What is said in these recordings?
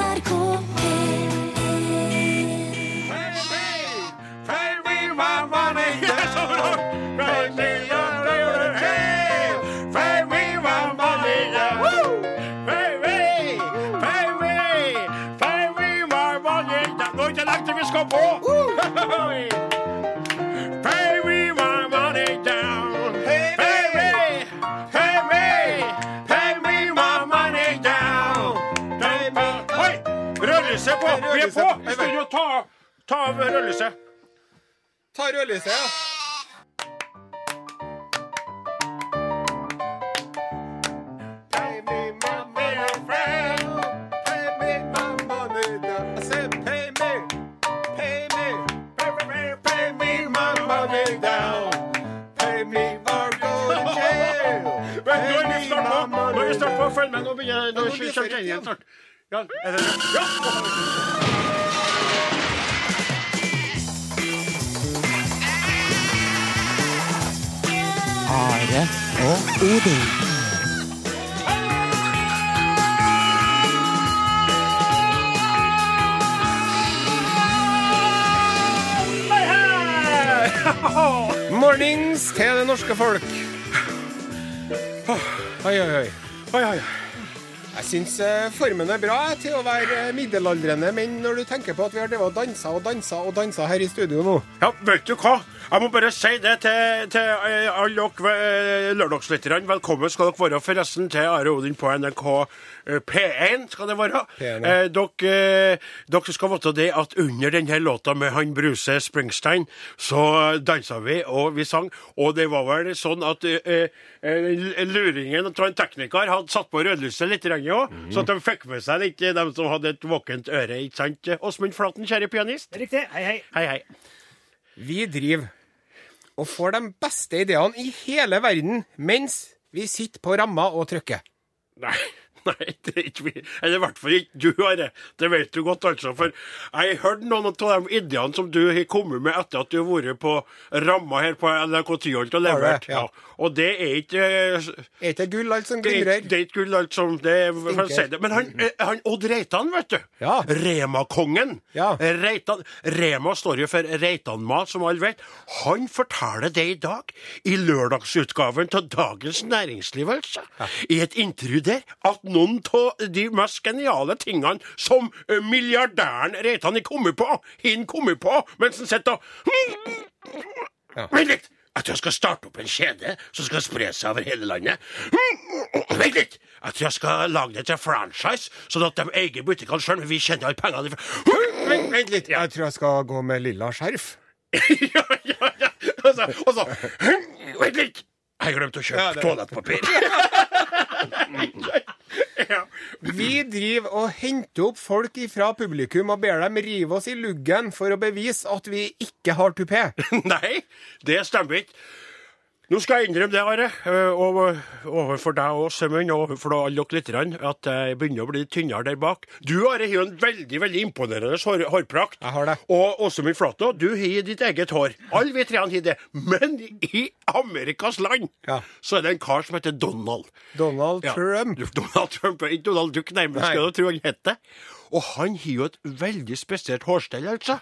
NRK vi rødlyset. på. Følg med. Nå begynner det blir det igjen snart. Ja, er det Ja! Are og Odin. Mornings til det norske folk. Oi, oi, oi. Oi, oi. Jeg syns eh, formen er bra til å være eh, middelaldrende menn, når du tenker på at vi har dansa og dansa og dansa her i studio nå. Ja, vet du hva? Jeg må bare si det til, til eh, alle dere eh, lørdagslytterne. Velkommen skal dere være forresten til Are Odin på NRK eh, P1. skal det være. Eh, dere, dere skal vite det at under denne låta med han Bruse Springsteen, så dansa vi og vi sang. Og det var vel sånn at eh, luringen av en tekniker hadde satt på rødlyset litt òg, mm. så at de fikk med seg litt, de som hadde et våkent øre. ikke sant? Åsmund Flaten, kjære pianist. Riktig. Hei, hei. Hei, hei. Vi driver og får de beste ideene i hele verden mens vi sitter på ramma og trykker. Nei, nei, det er ikke vi. Eller i hvert fall ikke du, Are. Det vet du godt, altså. For jeg har hørt noen av de ideene som du har kommet med etter at du har vært på ramma her på NRK Tyholt og levert. Ja. Og det er ikke eh, Er ikke det gull alt som er, glimrer? det er ikke gull alt som det si det. Men han, eh, han Odd Reitan, vet du. Ja. Rema-kongen. Ja. Reitan. Rema står jo for Reitan-mat, som alle vet. Han forteller det i dag, i lørdagsutgaven av Dagens Næringsliv, altså. I et intervju der, at noen av de mest geniale tingene som eh, milliardæren Reitan har kommet på, har kommet på mens han sitter og Vent litt! Tror jeg skal starte opp en kjede som skal spre seg over hele landet. Vent litt! Tror jeg skal lage det til franchise, sånn at de eier butikkene sjøl, men vi kjenner alle pengene Vent, vent litt. Jeg tror jeg skal gå med lilla skjerf. ja, ja, ja. Og så, Vent litt! Jeg glemte å kjøpe Ja, toalettpapir. Vi driver og henter opp folk fra publikum og ber dem rive oss i luggen for å bevise at vi ikke har tupé. Nei, det stemmer ikke. Nå skal jeg innrømme det, Are, eh, overfor deg og Sømmen, og overfor alle dere lytterne, at jeg begynner å bli tynnere der bak. Du, Are, har jo en veldig veldig imponerende hår, hårprakt. Jeg har det. Og Åsemund Flatå, du har ditt eget hår. Alle vi tre har det. Men i Amerikas land Ja. så er det en kar som heter Donald. Donald Ja, Trump. Donald Trump, ikke Donald Duck, nærmest, skal du tro han het det. Og han har jo et veldig spesielt hårstell, altså.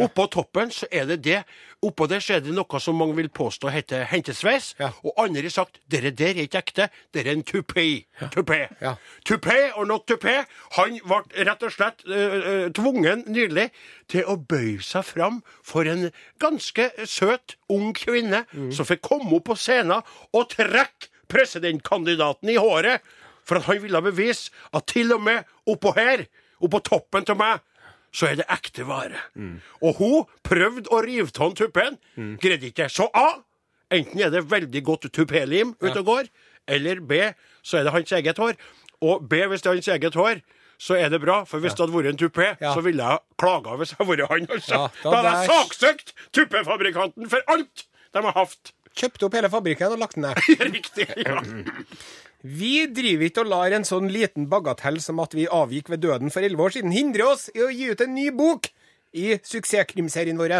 Oppå toppen så er det det. Oppå der så er det noe som mange vil påstå heter hentesveis. Ja. Og andre har sagt dere der er ikke ekte, det er en tupé. Tupé. Ja. Tupé og not tupé. Han ble rett og slett uh, tvungen nylig til å bøye seg fram for en ganske søt, ung kvinne Mm. som fikk komme opp på scenen og trekke presidentkandidaten i håret. For at han ville bevise at til og med oppå her, oppå toppen til meg, så er det ekte vare. Og hun prøvde å rive av tuppen, greide ikke. Så A. Enten er det veldig godt tupélim ute og går, eller B. Så er det hans eget hår. Og B, hvis det er hans eget hår, så er det bra. For hvis det hadde vært en tupé, Ja. så ville jeg klaga hvis jeg hadde vært han. Altså. Ja, da da hadde jeg der- saksøkt tuppefabrikanten for alt de har hatt. Kjøpte opp hele fabrikken og lagt den ned. Riktig. Ja. Vi driver ikke og lar en sånn liten bagatell som at vi avgikk ved døden for elleve år siden, hindre oss i å gi ut en ny bok i suksesskrimserien vår.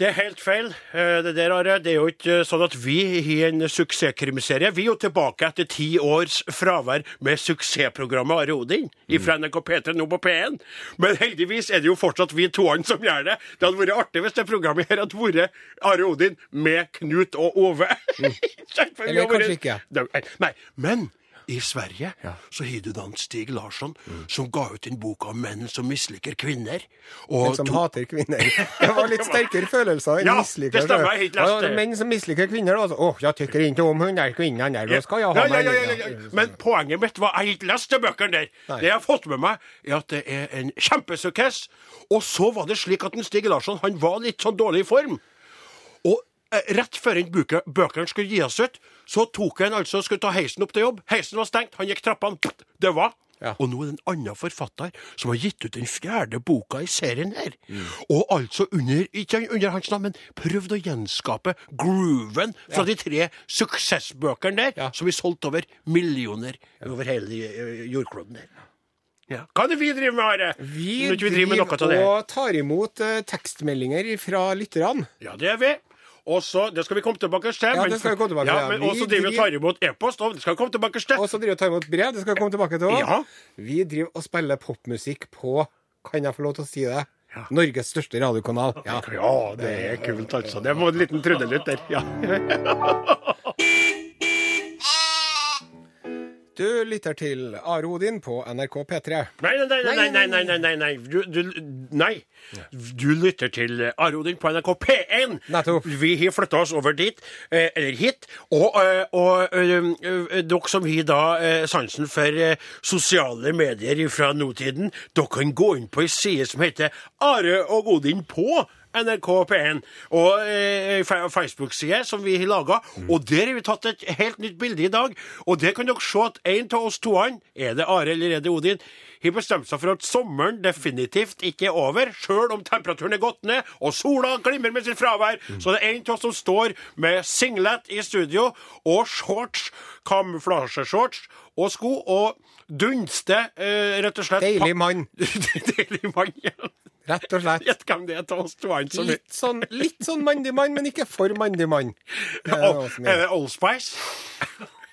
Det er helt feil. Eh, Det der, Are, det er jo ikke eh, sånn at vi har en suksesskrimserie. Vi er jo tilbake etter ti års fravær med suksessprogrammet Are Odin fra NRK P3 nå på P1. Men heldigvis er det jo fortsatt vi toene som gjør det. Det hadde vært artig hvis det programmet her hadde vært Are Odin med Knut og Ove. Mm. Eller kanskje ikke. Nei, Nei, men i Sverige så har du da Stig Larsson som ga ut en bok om menn som misliker kvinner. Og Men som to- hater kvinner. Det var litt sterkere følelser enn Ja, misliker. det stemmer, jeg Ja. Menn som misliker kvinner, da. Åh, jeg tykker ikke om hun der kvinnen der, da skal jeg ha ja, ja, ja, ja, ja. Men poenget mitt var jeg har ikke lest de bøkene der. Nei. Det jeg har fått med meg, er at det er en kjempesukkess. Og så var det slik at en Stig Larsson han var litt sånn dårlig i form. Eh, rett før en bøkene skulle gis ut, så tok han altså skulle ta heisen opp til jobb. Heisen var stengt, han gikk trappene. Det var. Ja. Og nå er det en annen forfatter som har gitt ut den fjerde boka i serien her. Mm. Og altså under, ikke under hans navn, men prøvd å gjenskape grooven fra de tre suksessbøkene der, Ja. som vi solgte over millioner over hele eh, jordkloden der. Ja. Hva er det vi driver med, Are? Vi vi driver driver og tar imot uh, tekstmeldinger fra lytterne. Ja, det er vi. Og så, Det skal vi komme tilbake til. Ja, men- det skal vi komme tilbake til, Ja, men Vi også driver vi og tar imot e-post. og Det skal vi komme tilbake til. Og så driver vi og tar imot brev. Det skal vi komme tilbake til òg. Ja. Vi driver og spiller popmusikk på Kan jeg få lov til å si det? Ja. Norges største radiokanal. Ja. Ja, det er kult, altså. Det var en liten trudelutt der. Ja. Du lytter til Are Odin på NRK P3. Nei, nei, nei, nei, nei, nei, nei, nei. Du, du, nei. du lytter til Are Odin på NRK P1. Nettopp. Vi har flytta oss over dit, eh, eller hit. Og, eh, og eh, eh, dere som har da sansen for sosiale medier fra nåtiden, dere kan gå inn på ei side som heter Are og Odin på NRK P1 og eh, Facebook-side som vi har laga. Og der har vi tatt et helt nytt bilde i dag. Og der kan dere se at en av oss toene, er det Are eller er det Odin, har bestemt seg for at sommeren definitivt ikke er over, sjøl om temperaturen er gått ned og sola glimrer med sitt fravær. Så det er en av oss som står med singlet i studio og shorts, kamuflasjeshorts og sko, og dunster eh, rett og slett Deilig mann. Deilig mann, ja. Rett og slett. Gjett hvem det er av oss to. som Litt sånn, litt sånn mandig mann, men ikke for mandig mann. Er er- det Old Spice?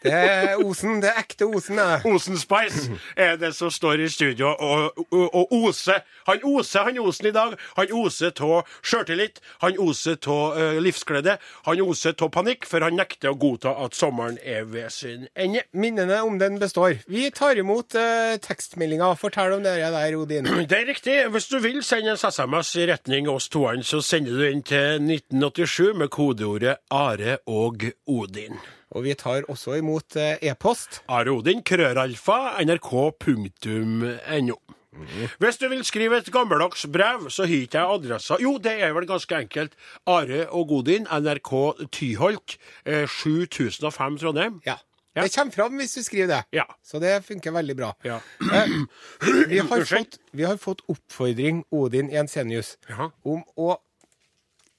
Det er Osen. Det er ekte Osen, Ja. Osen Spice er det som står i studio og, og, og oser. Han oser, han Osen i dag. Han oser av sjøltillit. Han oser av uh, livsglede. Han oser av panikk, for han nekter å godta at sommeren er ved sin ende. Minnene om den består. Vi tar imot uh, tekstmeldinga. Fortell om det der, Odin. Det er riktig. Hvis du vil sende en SMS i retning oss to, så sender du inn til 1987 med kodeordet Are og Odin. Og vi tar også imot eh, e-post. Are Odin, krøralfa, nrk.no. Hvis du vil skrive et gammeldags brev, så har ikke jeg adressa. Jo, det er vel ganske enkelt. Are og Godin, NRK Tyholt, eh, 7005 Trondheim. Ja. Ja. Det kommer fram hvis du skriver det. Ja. Så det funker veldig bra. Ja. Eh, vi, har fått, vi har fått oppfordring, Odin Jensenius, om å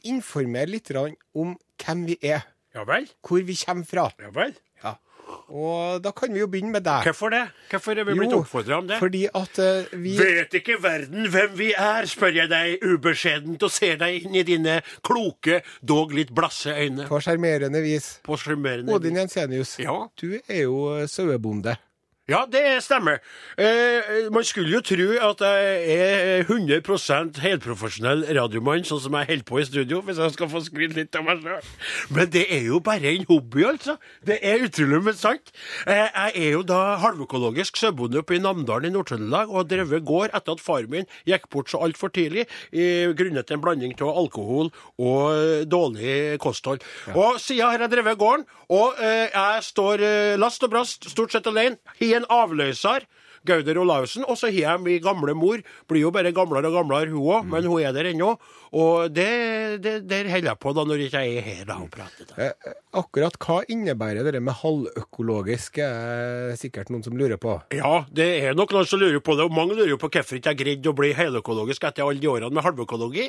informere litt om hvem vi er, ja vel? hvor vi kommer fra. Ja vel? Ja. Og da kan vi jo begynne med deg. Hvorfor det? Hvorfor er vi blitt oppfordra om det? fordi at uh, vi Vet ikke verden hvem vi er, spør jeg deg ubeskjedent og ser deg inn i dine kloke, dog litt blasse øyne. på sjarmerende vis På sjarmerende Odin Jensenius, Ja. du er jo sauebonde. Ja, det stemmer. Eh, man skulle jo tro at jeg er 100% helprofesjonell radiomann, sånn som jeg holder på i studio, hvis jeg skal få skryte litt av meg sjøl. Men det er jo bare en hobby, altså. Det er utrolig, men sant. Eh, jeg er jo da halvøkologisk sauebonde oppe i Namdalen i Nord-Trøndelag, og har drevet gård etter at far min gikk bort så altfor tidlig, i, grunnet en blanding av alkohol og dårlig kosthold. Og siden har jeg drevet gården, og eh, jeg står eh, last og brast, stort sett alene. Har en avløser. Gauder Olaussen. Og så har jeg min gamle mor. Blir jo bare gamlere og gamlere, hun òg, men hun er der ennå. Og det, det, der holder jeg på da, når ikke jeg er her da og prater. Eh, eh, akkurat hva innebærer det med halvøkologisk, er sikkert noen som lurer på. Ja, det er nok noen som lurer på det, og mange lurer jo på hvorfor ikke jeg greide å bli heløkologisk etter alle de årene med halvøkologi.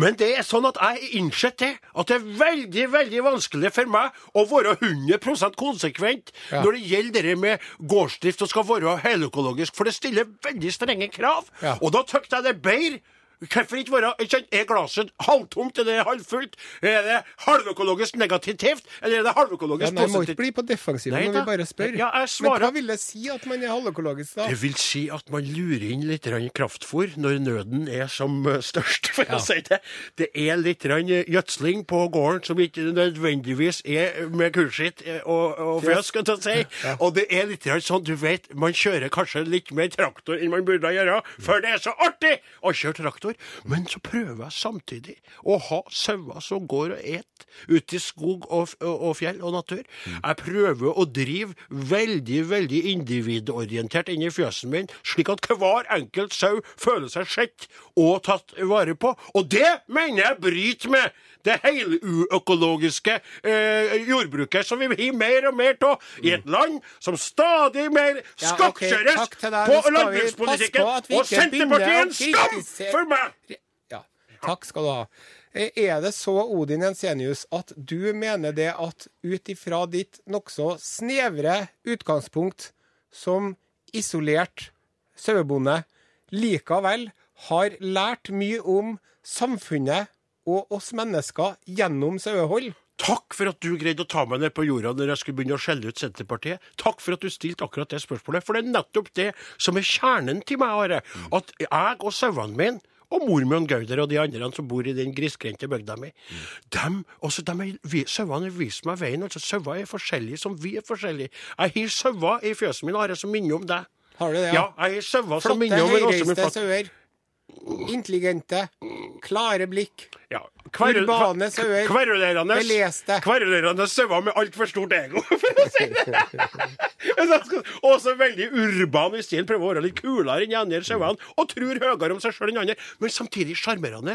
Men det er sånn at jeg har innsett det, at det er veldig, veldig vanskelig for meg å være 100% konsekvent Ja. når det gjelder det med gårdsdrift og skal være heløkologisk, for det stiller veldig strenge krav. Ja. Og da tykte jeg det bedre Hvorfor ikke være Er glasset halvtomt, eller er det halvfullt? Er det halvøkologisk negativt, eller er det Ja, halvøkologisk nei, må ikke positivt? bli på defensiven når vi bare spør. Ja, jeg Men hva vil det si at man er halvøkologisk, da? Det vil si at man lurer inn litt kraftfôr når nøden er som eh, størst, for å si det. Det er litt eh, gjødsling på gården som ikke nødvendigvis er med kullskitt eh, og, og fjøs, skal jeg si. Og det er litt sånn, du vet, man kjører kanskje litt mer traktor enn man burde gjøre, for det er så artig å kjøre traktor. Men så prøver jeg samtidig å ha sauer som går og et ute i skog og, og, og fjell og natur. Jeg prøver å drive veldig, veldig individorientert inn i fjøsen min, slik at hver enkelt sau føler seg sett og tatt vare på. Og det mener jeg bryter med det heluøkologiske eh, jordbruket som vi har mer og mer av i et land som stadig mer skakkjøres ja, okay. på landbrukspolitikken. på Og Senterpartiet er en skam for meg! Ja, takk skal du ha. Eh, Er det så, Odin Jensenius, at du mener det at ut ifra ditt nokså snevre utgangspunkt som isolert sauebonde, likevel har lært mye om samfunnet og oss mennesker gjennom sauehold? Takk for at du greide å ta meg ned på jorda når jeg skulle begynne å skjelle ut Senterpartiet. Takk for at du stilte akkurat det spørsmålet, for det er nettopp det som er kjernen til meg, Are. At jeg og sauene mine og mormor Gauder og de andre som bor i den grisgrendte bygda mi. Dem, også dem er, vi, Sauene har vist meg veien. altså Sauer er forskjellige som vi er forskjellige. Jeg har sauer i fjøset min Are, som minner om deg. Har du det? Ja, ja jeg har sauer som Flotte, minner om Åse høyreiste sauer. Intelligente. Klare blikk. Ja. Urbane sauer. Beleste. Kverulerende sauer med altfor stort ego, for å si det. Og så veldig urban i stilen. Prøver å være litt kulere enn de andre sauene. Og tror høyere om seg sjøl enn andre. Men samtidig sjarmerende.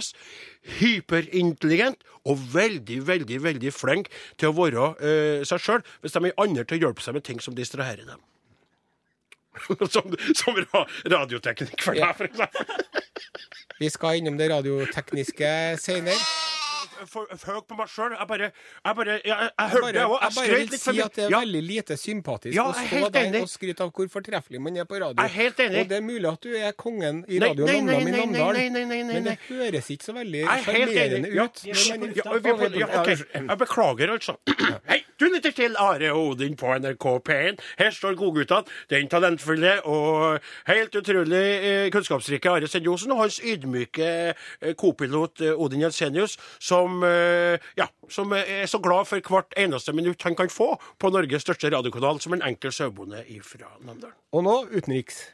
Hyperintelligent. Og veldig, veldig veldig flink til å være eh, seg sjøl hvis de er andre til å hjelpe seg med ting som distraherer dem. som, som radioteknikk for deg, eksempel. Vi skal innom det radiotekniske senere. For, høy på meg sjøl. Jeg bare Jeg, bare, jeg, jeg, Jeg hørte det òg. jeg Jeg bare skrøt vil si at det er ja, veldig lite sympatisk Ja, å stå der og skryte av hvor fortreffelig man er på radio. Jeg er helt enig. Og det er mulig at du er kongen i Radio Namdam i nei, Namdal, nei, nei, nei, nei, men det høres ikke så veldig Jeg er sjarmerende ut. ja, ok. Jeg beklager, altså. Hei, du lytter til Are og Odin på NRK P1. Her står godguttene. Den talentfulle og helt utrolig eh, kunnskapsrike Are Senjosen og hans ydmyke eh, kopilot eh, Odin Jensenius, som, eh, ja, som er så glad for hvert eneste minutt han kan få på Norges største radiokanal som en enkel sauebonde fra Namdalen. Og nå utenriks.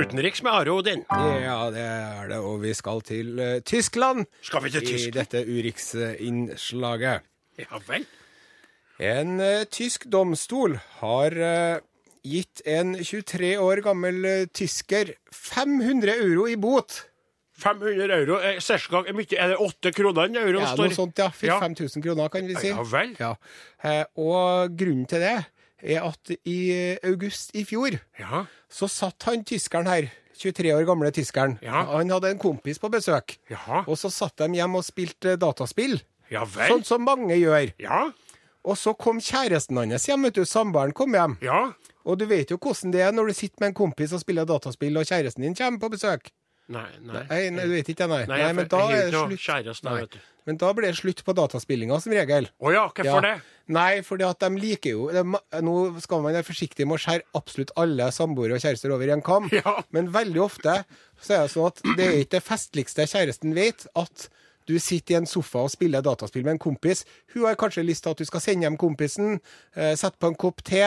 Utenriks med Are Odin. Ja, det er det, og vi skal til eh, Tyskland Skal vi til Tyskland? i dette Urix-innslaget. Ja vel. En uh, tysk domstol har eh, gitt en 23 år gammel eh, tysker 500 euro i bot. 500 euro er cirka er det åtte kroner en euro Ja, står? noe sånt, ja. Ja. 4000-5000 kroner, kan vi si. Ja vel. Ja. Eh, Og grunnen til det er at i eh, august i fjor Ja. så satt han tyskeren her, 23 år gamle tyskeren. Ja. Han hadde en kompis på besøk. Ja. Og så satt de hjemme og spilte dataspill, Ja vel. sånn som mange gjør. Ja. Og så kom kjæresten hans hjem, vet du. Samboeren kom hjem. Ja. Og du vet jo hvordan det er når du sitter med en kompis og spiller dataspill, og kjæresten din kommer på besøk. Nei, nei. Nei, nei du vet ikke nei. Nei, nei men da er det slutt. Kjæresten, Nei. vet du. Men da blir det slutt på dataspillinga, som regel. Å ja, hvorfor det? Nei, fordi at de liker jo de, Nå skal man være forsiktig med å skjære absolutt alle samboere og kjærester over i en kam, Ja. men veldig ofte så er det sånn at det er ikke det festligste kjæresten vet, at du sitter i en sofa og spiller dataspill med en kompis. Hun har kanskje lyst til at du skal sende hjem kompisen, eh, sette på en kopp te,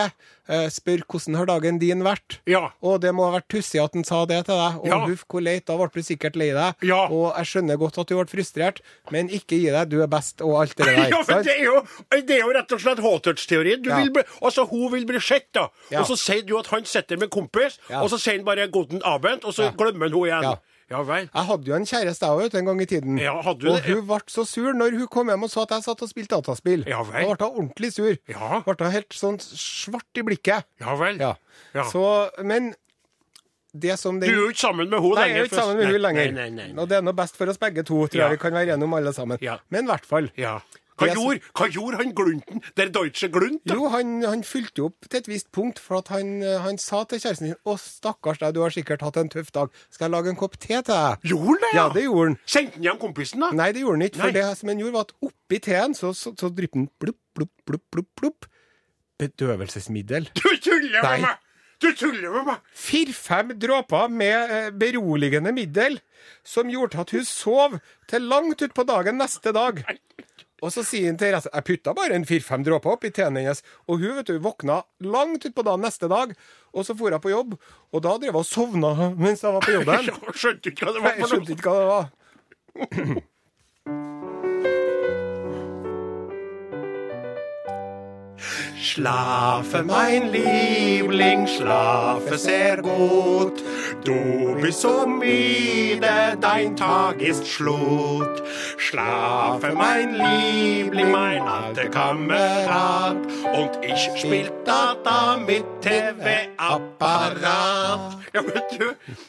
eh, spør hvordan har dagen din vært. Ja. Og det må ha vært tussig at han sa det til deg. Og Ja. huff, hvor leit, da ble du sikkert lei deg. Ja. Og jeg skjønner godt at du ble frustrert, men ikke gi deg, du er best, og alt det der. Ja, men det er, jo, det er jo rett og slett Hawthorne-teorien. Ja. Altså, Hun vil bli sett, da. Ja. Og så sier du at han sitter med kompis, Ja. og så sier han bare 'Guten Abend', og så glemmer han henne igjen. Ja. Vel. Jeg hadde jo en kjæreste jeg òg, en gang i tiden. Ja, hadde du og det? hun ble så sur når hun kom hjem og sa at jeg satt og spilte dataspill. Ja vel. Da ble hun ordentlig sur. Ja. Ble helt sånn svart i blikket. Ja vel. Ja. Ja. Så, men det som Du er jo ikke sammen med henne Nei, jeg er ikke sammen med Nei, hun lenger. Nei, nei, nei. Og det er noe best for oss begge to, tror Ja. jeg vi kan være enige om alle sammen. Ja. Men i hvert fall. Ja. Hva, gjorde, hva gjorde han Glunten? Der Deutsche Glunt? da? Jo, han, han fylte jo opp til et visst punkt, for at han, han sa til kjæresten sin Å, stakkars deg, du har sikkert hatt en tøff dag. Skal jeg lage en kopp te til deg? Gjorde han det, Ja, det gjorde han. Sendte han hjem kompisen, da? Nei, det gjorde han ikke. For Nei. det som han gjorde, var at oppi teen så, så, så dryppet han blupp, blupp, blupp, blupp, blupp. Bedøvelsesmiddel. Du tuller Nei. med meg! Du tuller med meg! Fire-fem dråper med eh, beroligende middel som gjorde at hun sov til langt utpå dagen neste dag. Og så sier han til resten Jeg putta bare en fire-fem dråper oppi teen hennes. Og hun vet du, våkna langt utpå dagen neste dag, og så for hun på jobb. Og da drev hun og sovna mens jeg var på jobben. Jeg skjønte ikke hva det var Jeg skjønte ikke hva det var. Schlafe, mein Liebling, schlafe sehr gut. Du bist so müde, dein Tag ist Schlut. Schlafe, mein Liebling, mein alter Kamerad. Und ich spiel Data mit TV-apparat. Ja, vet du,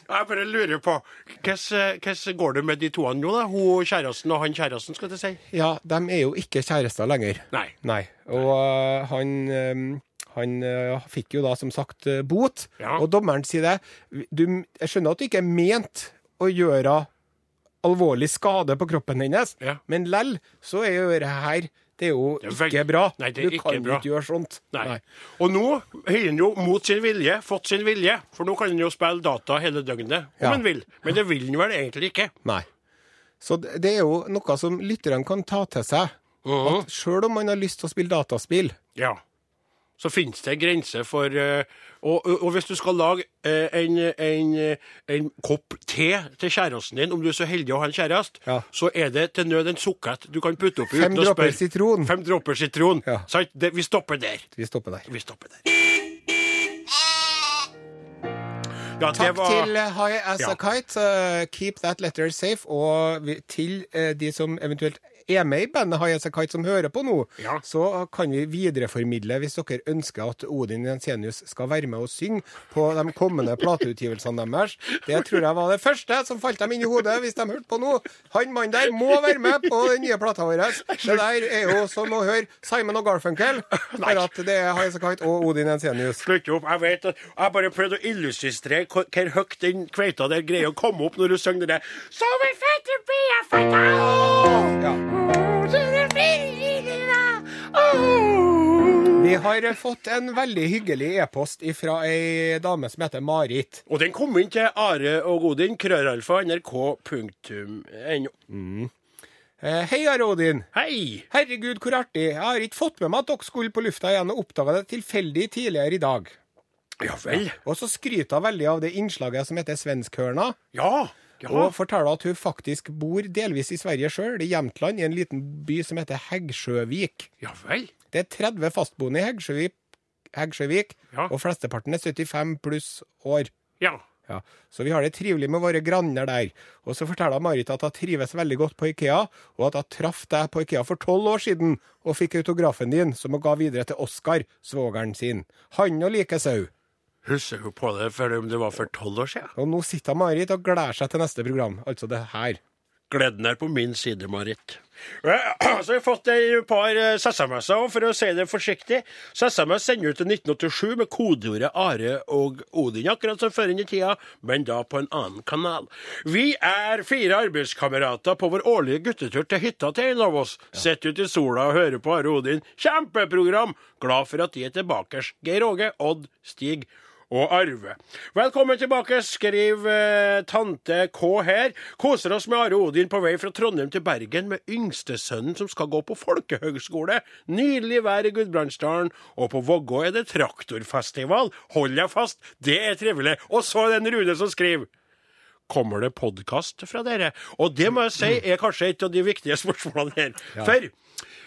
jeg bare lurer på hvordan går det med de to nå, da? Hun kjæresten og han kjæresten, skal jeg si? Ja, de er jo ikke kjærester lenger. Nei. Nei. Og uh, han, øh, han øh, fikk jo da som sagt øh, bot, Ja. og dommeren sier det. Du, jeg skjønner at du ikke er ment å gjøre alvorlig skade på kroppen hennes, Ja. men lell så er jo det her det er jo Det er ikke bra. Nei, det er du ikke kan bra. ikke gjøre sånt. Nei. Og nå har han jo mot sin vilje fått sin vilje, for nå kan han jo spille data hele døgnet om Ja. han vil. Men det vil han vel egentlig ikke. Nei. Så det det er jo noe som lytterne kan ta til seg. Mhm. At sjøl om man har lyst til å spille dataspill, Ja. Så finnes det grenser for eh, og, og, og hvis du skal lage eh, en, en, eh, en kopp te til kjæresten din, om du er så heldig å ha en kjæreste, Ja. så er det til nød en sukkert du kan putte oppi uten å dråper spørre. sitron. Fem dråper sitron. Ja. Sant? Det, vi stopper der. vi stopper der. Vi stopper der. Ja, Takk var til eh, High As Ja. a Kite. Uh, keep that letter safe. Og vi, til uh, de som eventuelt er med i bandet High As a Kite, som hører på nå, Ja. så kan vi videreformidle hvis dere ønsker at Odin Jensenius skal være med og synge på de kommende plateutgivelsene deres. Det tror jeg var det første som falt dem inn i hodet hvis de hørte på nå. Han mannen der må være med på den nye plata vår. Det der er jo som å høre Simon og Garfunkel, for at det er High As a Kite og Odin Jensenius. Slutt opp. Jeg vet at jeg bare prøvde å illustrere hvor høyt den kveita der greier å komme opp når du synger det der. Så vi fetter blir fetta! Ja. Vi har fått en veldig hyggelig e-post fra ei dame som heter Marit. Og den kom inn til Are og Odin, krøralfa, nrk.no. Mm. Hei, Are Odin. Hei! Herregud, hvor artig. Jeg har ikke fått med meg at dere skulle på lufta igjen, og oppdaga det tilfeldig tidligere i dag. Ja vel. Og så skryter hun veldig av det innslaget som heter Svenskhørna, Ja. Og forteller at hun faktisk bor delvis i Sverige sjøl, i Jämtland, i en liten by som heter Heggsjøvik. Ja vel. Det er 30 fastboende i Heggsjøvik, Heggsjøvik Ja. og flesteparten er 75 pluss år. Ja. Ja, Så vi har det trivelig med våre granner der. Og så forteller Marit at hun trives veldig godt på Ikea, og at hun traff deg på Ikea for tolv år siden og fikk autografen din, som hun ga videre til Oskar, svogeren sin. Han og likesau. Husker du på det for det var for tolv år siden? Og nå sitter Marit og gleder seg til neste program, altså det her. Gleden er på min side, Marit. Så Så har jeg fått et par eh, SMS-er, og for å si det forsiktig. Så SMS sender ut til 1987 med kodeordet Are og Odin, akkurat som før inn i tida, men da på en annen kanal. Vi er fire arbeidskamerater på vår årlige guttetur til hytta til en av oss. Sitter ute i sola og hører på Are og Odin. Kjempeprogram! Glad for at de er tilbake. Geir Åge, Odd, Stig og Arve. Velkommen tilbake, skriver eh, tante K her. Koser oss med Are Odin på vei fra Trondheim til Bergen med yngstesønnen som skal gå på folkehøgskole. Nydelig vær i Gudbrandsdalen, og på Vågå er det traktorfestival. Hold deg fast, det er trivelig. Og så er det en Rune som skriver. Kommer det podkast fra dere? Og det må jeg si er kanskje et av de viktige spørsmålene her. For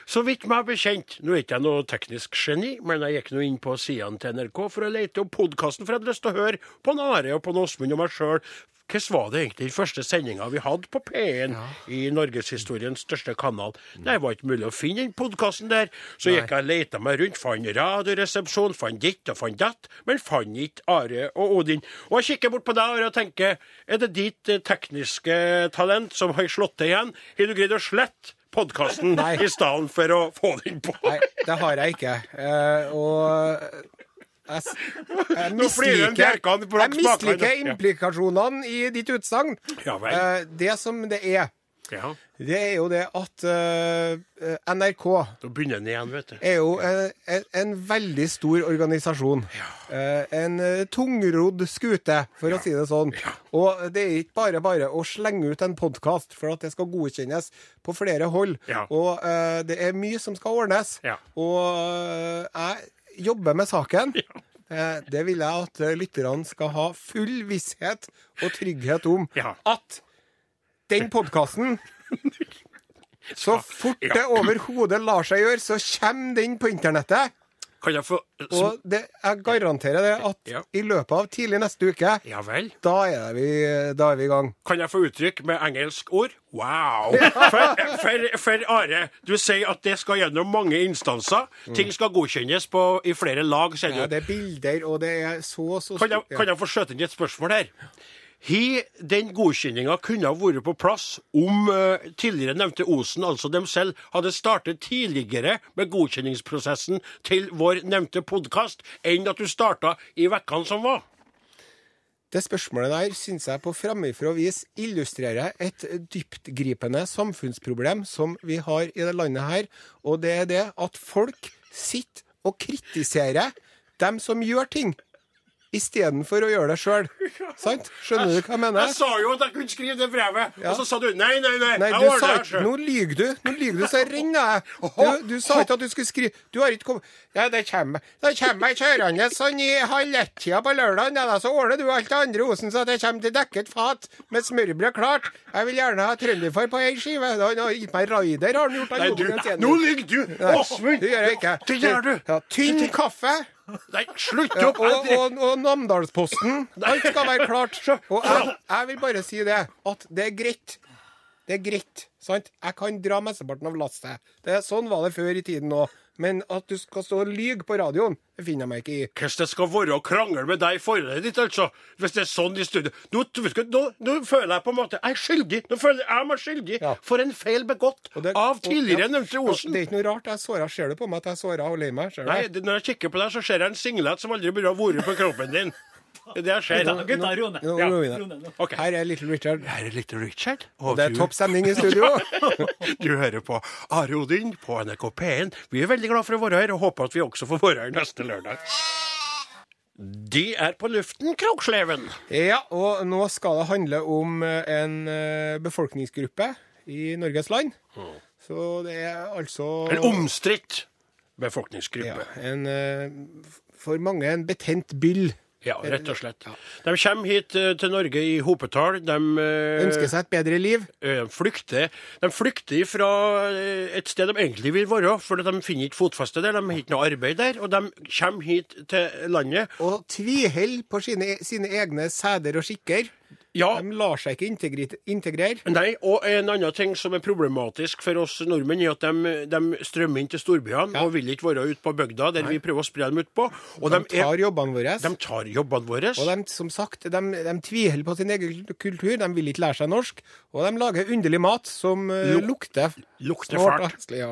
så vidt meg bekjent, nå er ikke jeg noe teknisk geni, men jeg gikk nå inn på sidene til NRK for å lete opp podkasten, for jeg hadde lyst til å høre på Are og på Åsmund og meg sjøl. Hvordan var det egentlig den første sendinga vi hadde på P1 i norgeshistoriens største kanal? Nei, det var ikke mulig å finne den podkasten der. Så gikk jeg og leita meg rundt, fant Radioresepsjon, fant ditt og fant datt, men fant ikke Are og Odin. Og jeg kikker bort på deg, Are, og tenker, er det ditt eh, tekniske talent som har slått til igjen? Har du greid å slette podkasten i stedet for å få den på. Nei, det har jeg ikke. Uh, og jeg, jeg på jeg misliker implikasjonene i ditt utsagn. Eh, det som det er, Ja, det er jo det at uh, NRK igjen, vet du. er jo en, en, en veldig stor organisasjon. Eh, en eh, tungrodd skute, for å si det sånn. Og det er ikke bare bare å slenge ut en podkast for at det skal godkjennes på flere hold. Ja. Og uh, det er mye som skal ordnes. Ja. Og jeg jobber med saken. Det vil jeg at lytterne skal ha full visshet og trygghet om Ja. at den podkasten så fort Ja. det overhodet lar seg gjøre, så kommer den på internettet. Kan jeg få Og det, jeg garanterer det at Ja. i løpet av tidlig neste uke, Ja vel. da er, vi, da er vi i gang. Kan jeg få uttrykk med engelsk ord? Wow! For, for, for Are, du sier at det skal gjennom mange instanser. Ting skal godkjennes på, i flere lag, Ja, det er bilder, og det er så så Kan jeg, kan jeg få skjøte inn et spørsmål her? Hi, den godkjenninga kunne vært på plass om uh, tidligere nevnte Osen, altså dem selv, hadde startet tidligere med godkjenningsprosessen til vår nevnte podkast, enn at du starta i vekkene som var. Det spørsmålet der syns jeg på framifrå vis illustrerer et dyptgripende samfunnsproblem som vi har i det landet her, og det er det at folk sitter og kritiserer dem som gjør ting, istedenfor å gjøre det sjøl. Sant? Skjønner du hva jeg mener? Jeg sa jo at jeg kunne skrive det brevet, Ja. og så sa du nei, nei, nei. Nei, jeg du ordner sa det. Nå lyver du! Nå lyver du, så renner jeg. Du, du sa ikke at du skulle skrive Du har ikke kommet Ja, det kommer Det kommer jeg kjørende sånn i halv ett-tida på lørdag, ja, så ordner du alt det andre osen så at det kommer til dekket fat med smørbrød klart. Jeg vil gjerne ha trønderfar på ei skive. Han har gitt meg raider, har han gjort. Han Nei, du, nå lyver du! Åsmund! Det gjør jeg ikke. Det gjør du! Ja, tynn kaffe. Nei, slutt Ja, og, og, og Namdalsposten. Alt skal være klart. Og jeg, jeg vil bare si det, at det er greit. Det er greit. sant? Jeg kan dra mesteparten av lasset. Det, sånn var det før i tiden òg. Men at du skal stå og lyge på radioen, det finner jeg meg ikke i. Hvordan det skal være å krangle med deg i forholdet ditt, altså. Hvis det er sånn i studio. Nå, nå, nå føler jeg på en måte Jeg er skyldig. Nå føler jeg meg skyldig Ja. for en feil begått det- av tidligere ja, nevnte Osen. Det er ikke noe rart jeg såret såra. Ser du på meg at jeg er såra og lei meg? Nei, det, når jeg kikker på deg, så ser jeg en singlet som aldri burde ha vært på kroppen din. Det har skjedd. Gutta, ro ned. Nå, Ja. Her er Little Richard. Her er Little Richard. Og Det er topp stemning i studio. Du hører på Are Odin på NRK P1. Vi er veldig glad for å være her, og håper at vi også får være her neste lørdag. De er på luften, Kroksleven. Ja, og nå skal det handle om eh, en eh, befolkningsgruppe i Norges land. Så det er altså En omstridt ja, en, eh, For mange en betent byll. Ja, rett og slett. De kommer hit eh, til Norge i hopetall. De eh, Ønsker seg et bedre liv. flykter De flykter fra eh, et sted de egentlig vil være, for de finner ikke fotfeste der. De har ikke noe arbeid der, og de kommer hit til landet. Og tviholder på sine, sine egne sæder og skikker. Ja, De lar seg ikke integrere. Nei, og en annen ting som er problematisk for oss nordmenn, er at de, de strømmer inn til storbyene Ja. og vil ikke være ute på bygda, der vi prøver å spre dem utpå. Og De de, er, tar jobbene våre. de tar jobbene våre. Og de, som sagt, de, de tviholder på sin egen kultur, de vil ikke lære seg norsk. Og de lager underlig mat som eh, Luk- lukter lukter fælt. Ja.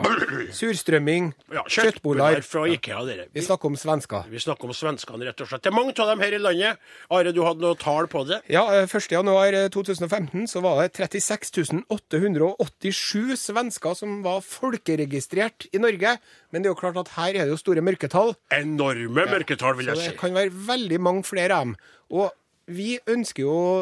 Surstrømming, Ja, kjøttboller. fra Ikea, dere. Vi snakker om svensker. Vi snakker om svenskene, rett og slett. Det er mange av dem her i landet. Are, du hadde noe tall på det? Ja, eh, 1. januar eh, 2015 så var det 36 887 svensker som var folkeregistrert i Norge. Men det er jo klart at her er det jo store mørketall. Enorme mørketall, vil jeg si. Så det kan være veldig mange flere av dem. Og vi ønsker jo å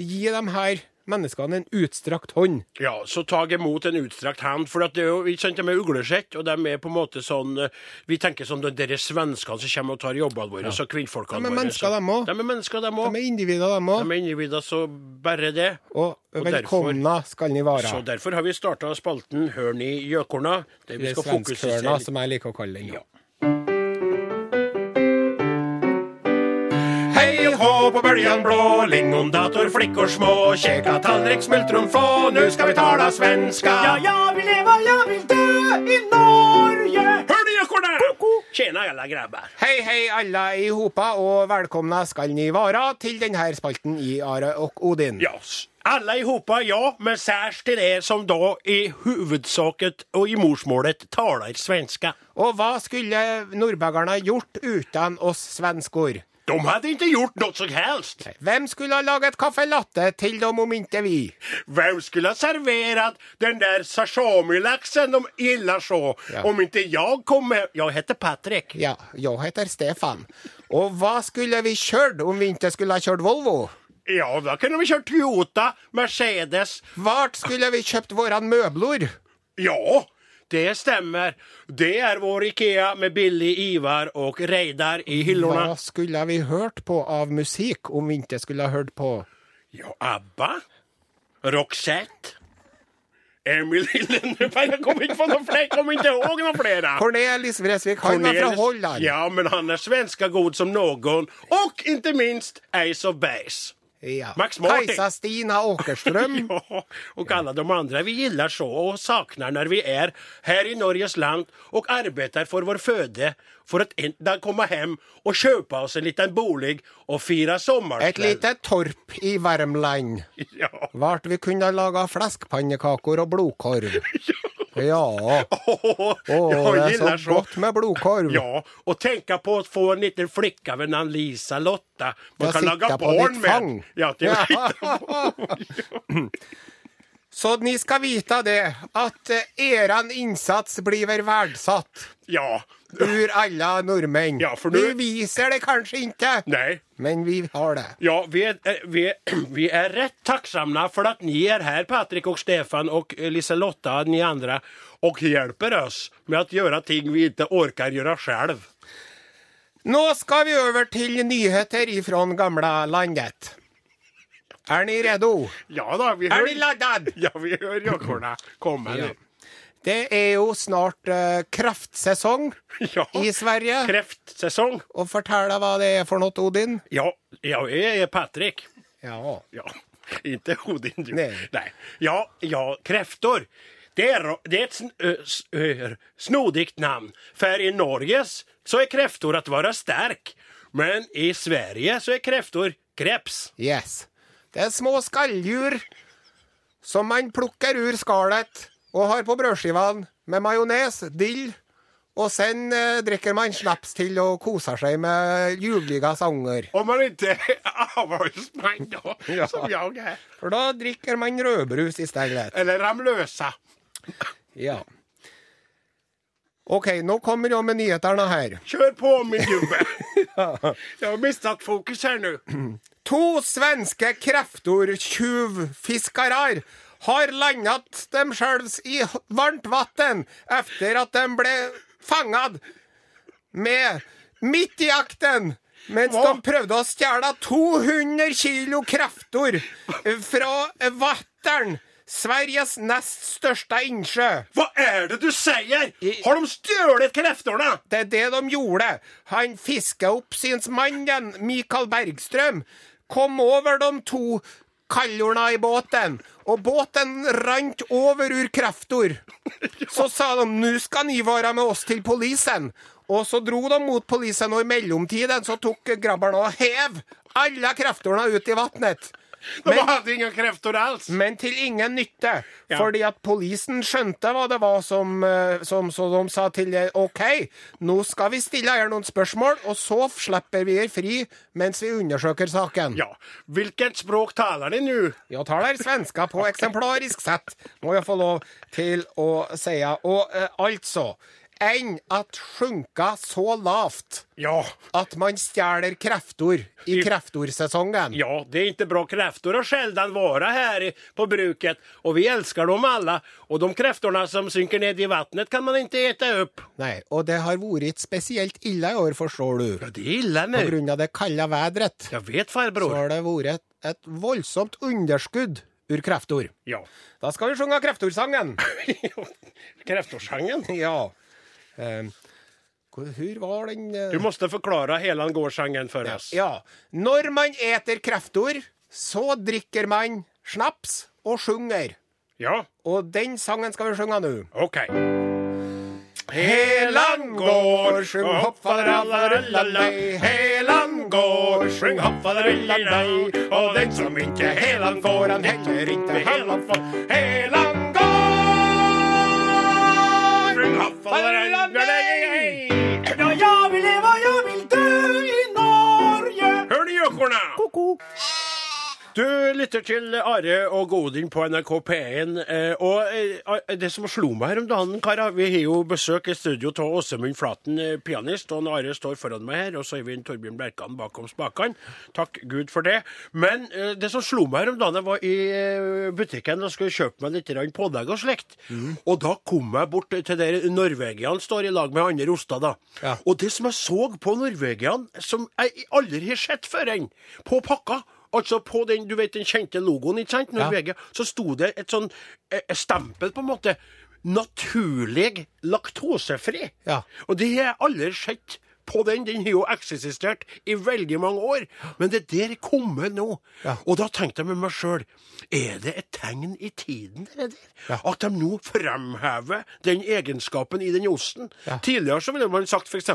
gi dem her menneskene en utstrakt hånd. Ja, så ta imot en utstrakt hand. For det er jo, sant, de er uglesett, og de er på en måte sånn eh, Vi tenker sånn at det er svenskene som kommer og tar jobbene våre, så kvinnfolkene våre. De er mennesker, dem også. De er mennesker, dem De òg. er individer, de òg. De er individer, så bare det. Og Og velkomna skal ni være. Så derfor har vi starta spalten Hørn i gjøkorna, Det vi skal fokusere svenskhørna, som jeg liker å kalle den. Ja. På bøljan blå, lingondator, flickor små, käka tallrik, smultron få, nu ska vi tala svenska. Ja, jag vill leva, jag vill dö i Norge. Hør du, ekorna? Tjena, alla grabbar. Hei, hei, alle i hopa, og velkomna skal ni være til denne spalten i Are og Odin. Ja, alle i hopa, ja, men særs til det som da i huvudsaket og i morsmålet taler svenska. Og hva skulle nordbergerne gjort uten oss svenskor? De hadde ikke gjort noe som helst. Hvem skulle ha laget caffè latte til dem om ikke vi? Vem skulle ha servert den der sashimi-laxen de gillar så Ja. om ikke jeg kom med? Jeg heter Patrick. Ja, jeg heter Stefan. Og hva skulle vi kjørt om vi ikke skulle ha kjørt Volvo? Ja, da kunne vi kjørt Toyota, Mercedes. Vart skulle vi kjøpt våre møbler? Ja, det stämmer. Det er vår Ikea med Billy, Ivar og Reidar i hyllene. Hva skulle vi hørt på av musikk om vi ikke skulle ha hørt på Ja, ABBA. Roxette. Emil Lillenberg. Jeg kommer ikke på noen flere. Kom ikke ihåg noen flere. Cornelis Vresvik, Han er fra Holland. Ja, men han er svenska god som noen. Og ikke minst Ace of Base. Ja. Max Martin. Kajsa Stina Åkerström. Ja, och alla de andra vi gillar så och saknar när vi är här i Norges land och arbetar för vår föde för att en dag komma hem och köpa oss en liten bolig och fira Et Ett lite torp i Värmland. Ja. Vart vi kunne laga fläskpannekakor og blodkorv. Ja. Åh, oh, jag det er så, så godt med blodkorv. Ja, och tänka på att få en liten flicka vid namn Lisa Lotta. Man kan lage på barn med. Ja, till Ja. Så ni skal vite det, at eh, eran innsats blir verdsatt ja. Ur alle nordmenn. Ja, nu- Vi viser det kanskje ikke, Nei. men vi har det. Ja, vi er, eh, vi, är, vi er rett tacksamma for at ni er her, Patrik og Stefan og Liselotta og ni andre, og hjelper oss med å gjøre ting vi ikke orker gjøre selv. Nå skal vi over til nyheter ifra gamle landet. Er ni redo? Ja da, vi Er dere laddad? ja, vi hører jockorna komme. Ja. Det er jo snart uh, kreftsesong Ja. i Sverige. Kreftsesong. Og fortell deg hva det er for noe, Odin. Ja, jeg er Patrik. Ja. Ja, inte Odin du. Nej. Nej. Ja, ja, kräftor. Det är, det är ett sn- ö, snodigt namn. För i Norges så är kräftor att vara stark. Men i Sverige så är kräftor kreps. Yes. Det er små skalldjur som man plukker ur skallet og har på brødskivene med majones, dill, og sen eh, drikker man snaps til og koser seg med ljuvliga sanger. Om man ikke er avholdsmann, da, Ja. som jeg er. For da drikker man rødbrus i stedet. Eller Ramløsa. Ja. OK, nå kommer jo med nyhetene her. Kjør på min gubbe. Jeg har mistet fokus her nå. To svenske kreftortjuvfiskere har landet dem sjøls i varmt vann etter at de ble fanget med midt i jakten. Mens Hva? de prøvde å stjele 200 kilo kreftor fra Vattern, Sveriges nest største innsjø. Hva er det du sier?! Har de stjålet kreftene?! Det er det de gjorde. Han fiskeoppsynsmannen opp synsmannen Mikael Bergstrøm. Kom over de to kallorna i båten, og båten rant over ur kreftor. Så sa de nå skal ni være med oss til polisen. Og så dro de mot polisen, og i mellomtiden så tok grabberne og hev alle kreftorna ut i vannet. De Men- hadde ingen krefter alls. Men til ingen nytte, Ja. fordi at polisen skjønte hva det var som, eh, som Så de sa til deg. OK, nå skal vi stille her noen spørsmål, og så slipper vi dere fri mens vi undersøker saken. Ja, Hvilket språk taler de nå? Ja, taler svenska på eksemplarisk sett, må jeg få lov til å si. Og eh, altså, enn at sjunka så lavt Ja, at man stjeler kreftor i kreftorsesongen. ja, det er ikke bra. Kreftor har sjelden vært her på bruket og vi elsker dem alle. Og de kräftorna som synker ned i vattnet kan man ikke ete opp. Nei, og det har vært spesielt ille i år, forstår du. Ja, det er ille nå. På grunn av det kalde været. Jeg vet farbror. så har det vært et, et voldsomt underskudd ur kreftor. Ja. Da skal vi synge kreftorsangen. kreftordsangen? ja. Um, hur var den eh? Du måtte forklare hela gårdssangen for oss. Ja. Når man eter kreftor, så drikker man snaps og sjunger. Ja, Og den sangen skal vi synge nå. OK. Helan går, sjung hopp, farallarallallej. Helan går. Sving haffaderellalei, og den som ikke helan får, han heller ikke helan får. Helan går! Du lytter til Are og Godin på NRK P1. eh, Og eh, det som slo meg her om dagen, karer Vi har jo besøk i studio av Åsemund Flaten, eh, pianist. Og Are står foran meg her, og så har vi en Torbjørn Bjerkan bakom spakene. Takk Gud for det. Men eh, det som slo meg her om dagen, jeg var i eh, butikken og skulle kjøpe meg litt pålegg og slikt. Og da kom jeg bort til der Norvegian står i lag med andre oster, da. Ja. Og det som jeg så på Norvegian, som jeg aldri har sett før enn, på pakka Altså på den du vet, den kjente logoen, ikke sant? Norvegia, så sto det et sånn eh, stempel, på en måte. Naturlig laktosefri. Ja. Og det har jeg aldri sett på den. Den har jo eksistert i veldig mange år. Men det der er kommet nå. Ja. Og da tenkte jeg med meg sjøl Er det et tegn i tiden, det der? Ja. At de nå fremhever den egenskapen i den osten? Ja. Tidligere så ville man sagt f.eks.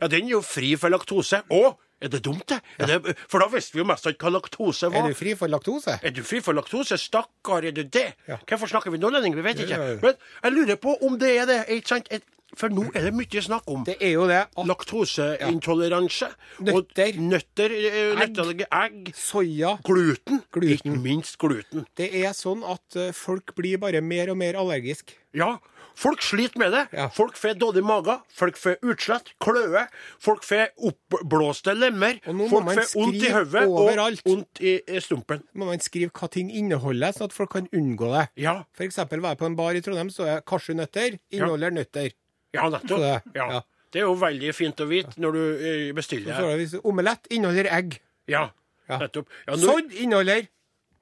Ja, den er jo fri for laktose. Å, er det dumt, det? Er det? For da visste vi jo mest ikke hva laktose var. Er du fri for laktose? Er du fri for laktose? Stakkar, er du det? Ja. Hvorfor snakker vi nordlending? Vi vet ikke. Ja, ja, ja. Men jeg lurer på om det er det. Ikke sant? For nå er det mye snakk om Det er jo det at laktoseintoleranse. Nøtter. Og nøtter, eh, Egg. egg. soya Gluten. Gluten. Ikke minst gluten. Det er sånn at eh, folk blir bare mer og mer allergisk. Ja. Folk sliter med det. Ja. Folk får dårlig mage, folk får utslett, kløe, folk får oppblåste lemmer, folk får vondt i hodet og vondt i stumpen. Må man skrive hva ting inneholder, sånn at folk kan unngå det. Ja, For eksempel var jeg på en bar i Trondheim, så er kasjunøtter inneholder nøtter. ja nettopp. Det- Ja. ja. Det er jo veldig fint å vite når du eh, Så bestiller. det omelett inneholder egg. Ja, nettopp. Ja, Sodd inneholder eh,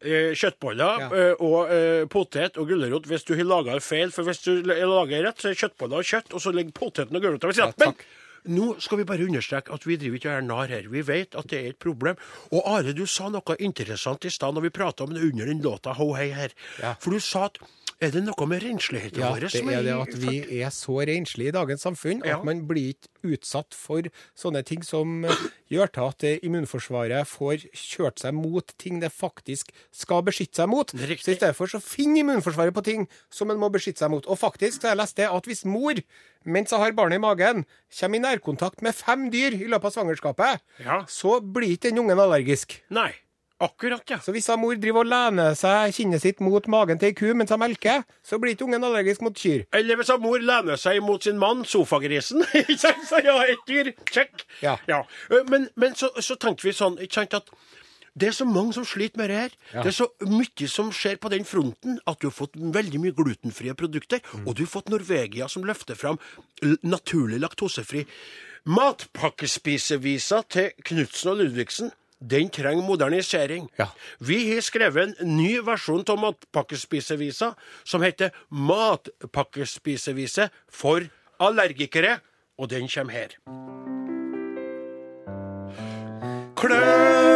kjøttboller Ja. eh, og eh, potet og gulrot hvis du har laga feil. For hvis du lager rett, så er kjøttboller og kjøtt, og så ligger poteten og gulrota ved siden. Men nå skal vi bare understreke at vi driver ikke og er narr her. Vi vet at det er et problem. Og Are, du sa noe interessant i stad når vi prata om det under den låta Ho hei her. Ja. For du sa at er det noe med rensligheten Ja, vår som er det i- at vi er så renslige i dagens samfunn Ja. at man blir ikke utsatt for sånne ting som gjør til at immunforsvaret får kjørt seg mot ting det faktisk skal beskytte seg mot. Er. Så i stedet for så finner immunforsvaret på ting som en må beskytte seg mot. Og faktisk så har jeg lest det at hvis mor, mens hun har barnet i magen, kommer i nærkontakt med fem dyr i løpet av svangerskapet, Ja. så blir ikke den ungen allergisk. Nei. Akkurat, ja. Så hvis mor driver og lener seg kinnet sitt mot magen til ei ku mens hun melker, så blir ikke ungen allergisk mot kyr. Eller hvis mor lener seg mot sin mann, sofagrisen. Så ja, et dyr. Check. Ja. ja. Men, men så, så tenker vi sånn ikke sant, at det er så mange som sliter med det her. Ja. Det er så mye som skjer på den fronten at du har fått veldig mye glutenfrie produkter. Mm. Og du har fått Norvegia som løfter fram naturlig laktosefri. Matpakkespisevisa til Knutsen og Ludvigsen. Den trenger modernisering. Ja. Vi har skrevet en ny versjon av Matpakkespisevisa som heter Matpakkespisevise for allergikere, og den kommer her. Klø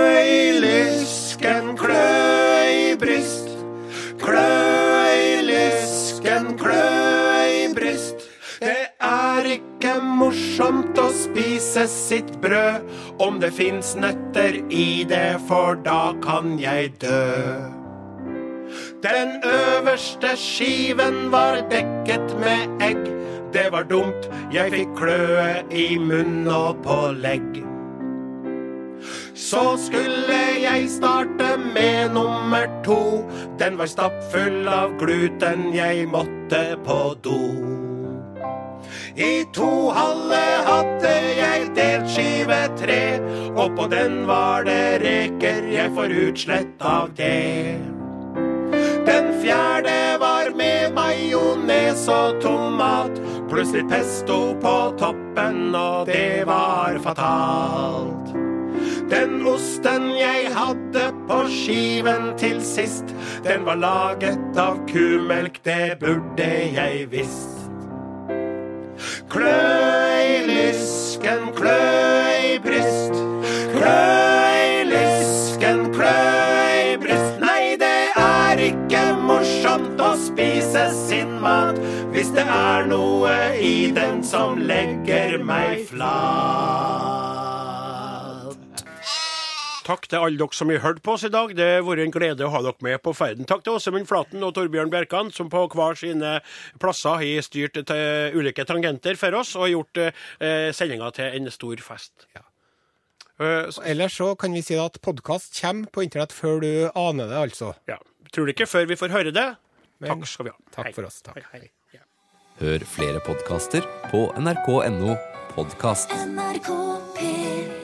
morsomt å spise sitt brød om det fins nøtter i det, for da kan jeg dø. Den øverste skiven var dekket med egg. Det var dumt, jeg fikk kløe i munn og på legg. Så skulle jeg starte med nummer to. Den var stappfull av gluten, jeg måtte på do. I to halve hadde jeg delt skive tre, og på den var det reker, jeg får utslett av det. Den fjerde var med majones og tomat, pluss litt pesto på toppen, og det var fatalt. Den osten jeg hadde på skiven til sist, den var laget av kumelk, det burde jeg visst. Klø i lysken, klø i bryst. Klø i lysken, klø i bryst. Nei, det er ikke morsomt å spise sin mat hvis det er noe i den som legger meg flat. Takk til alle dere som har hørt på oss i dag. Det har vært en glede å ha dere med på ferden. Takk til Åsemund Flaten og Torbjørn Bjerkan, som på hver sine plasser har styrt til ulike tangenter for oss og gjort eh, sendinga til en stor fest. Ja. Uh, så, Ellers så kan vi si at podkast kommer på internett før du aner det, altså. ja. Tror det ikke før vi får høre det. Men Takk skal vi ha. takk Hei. for oss, takk. Hei, hei. Ja. Hør flere podkaster på nrk.no podkast. NRK P3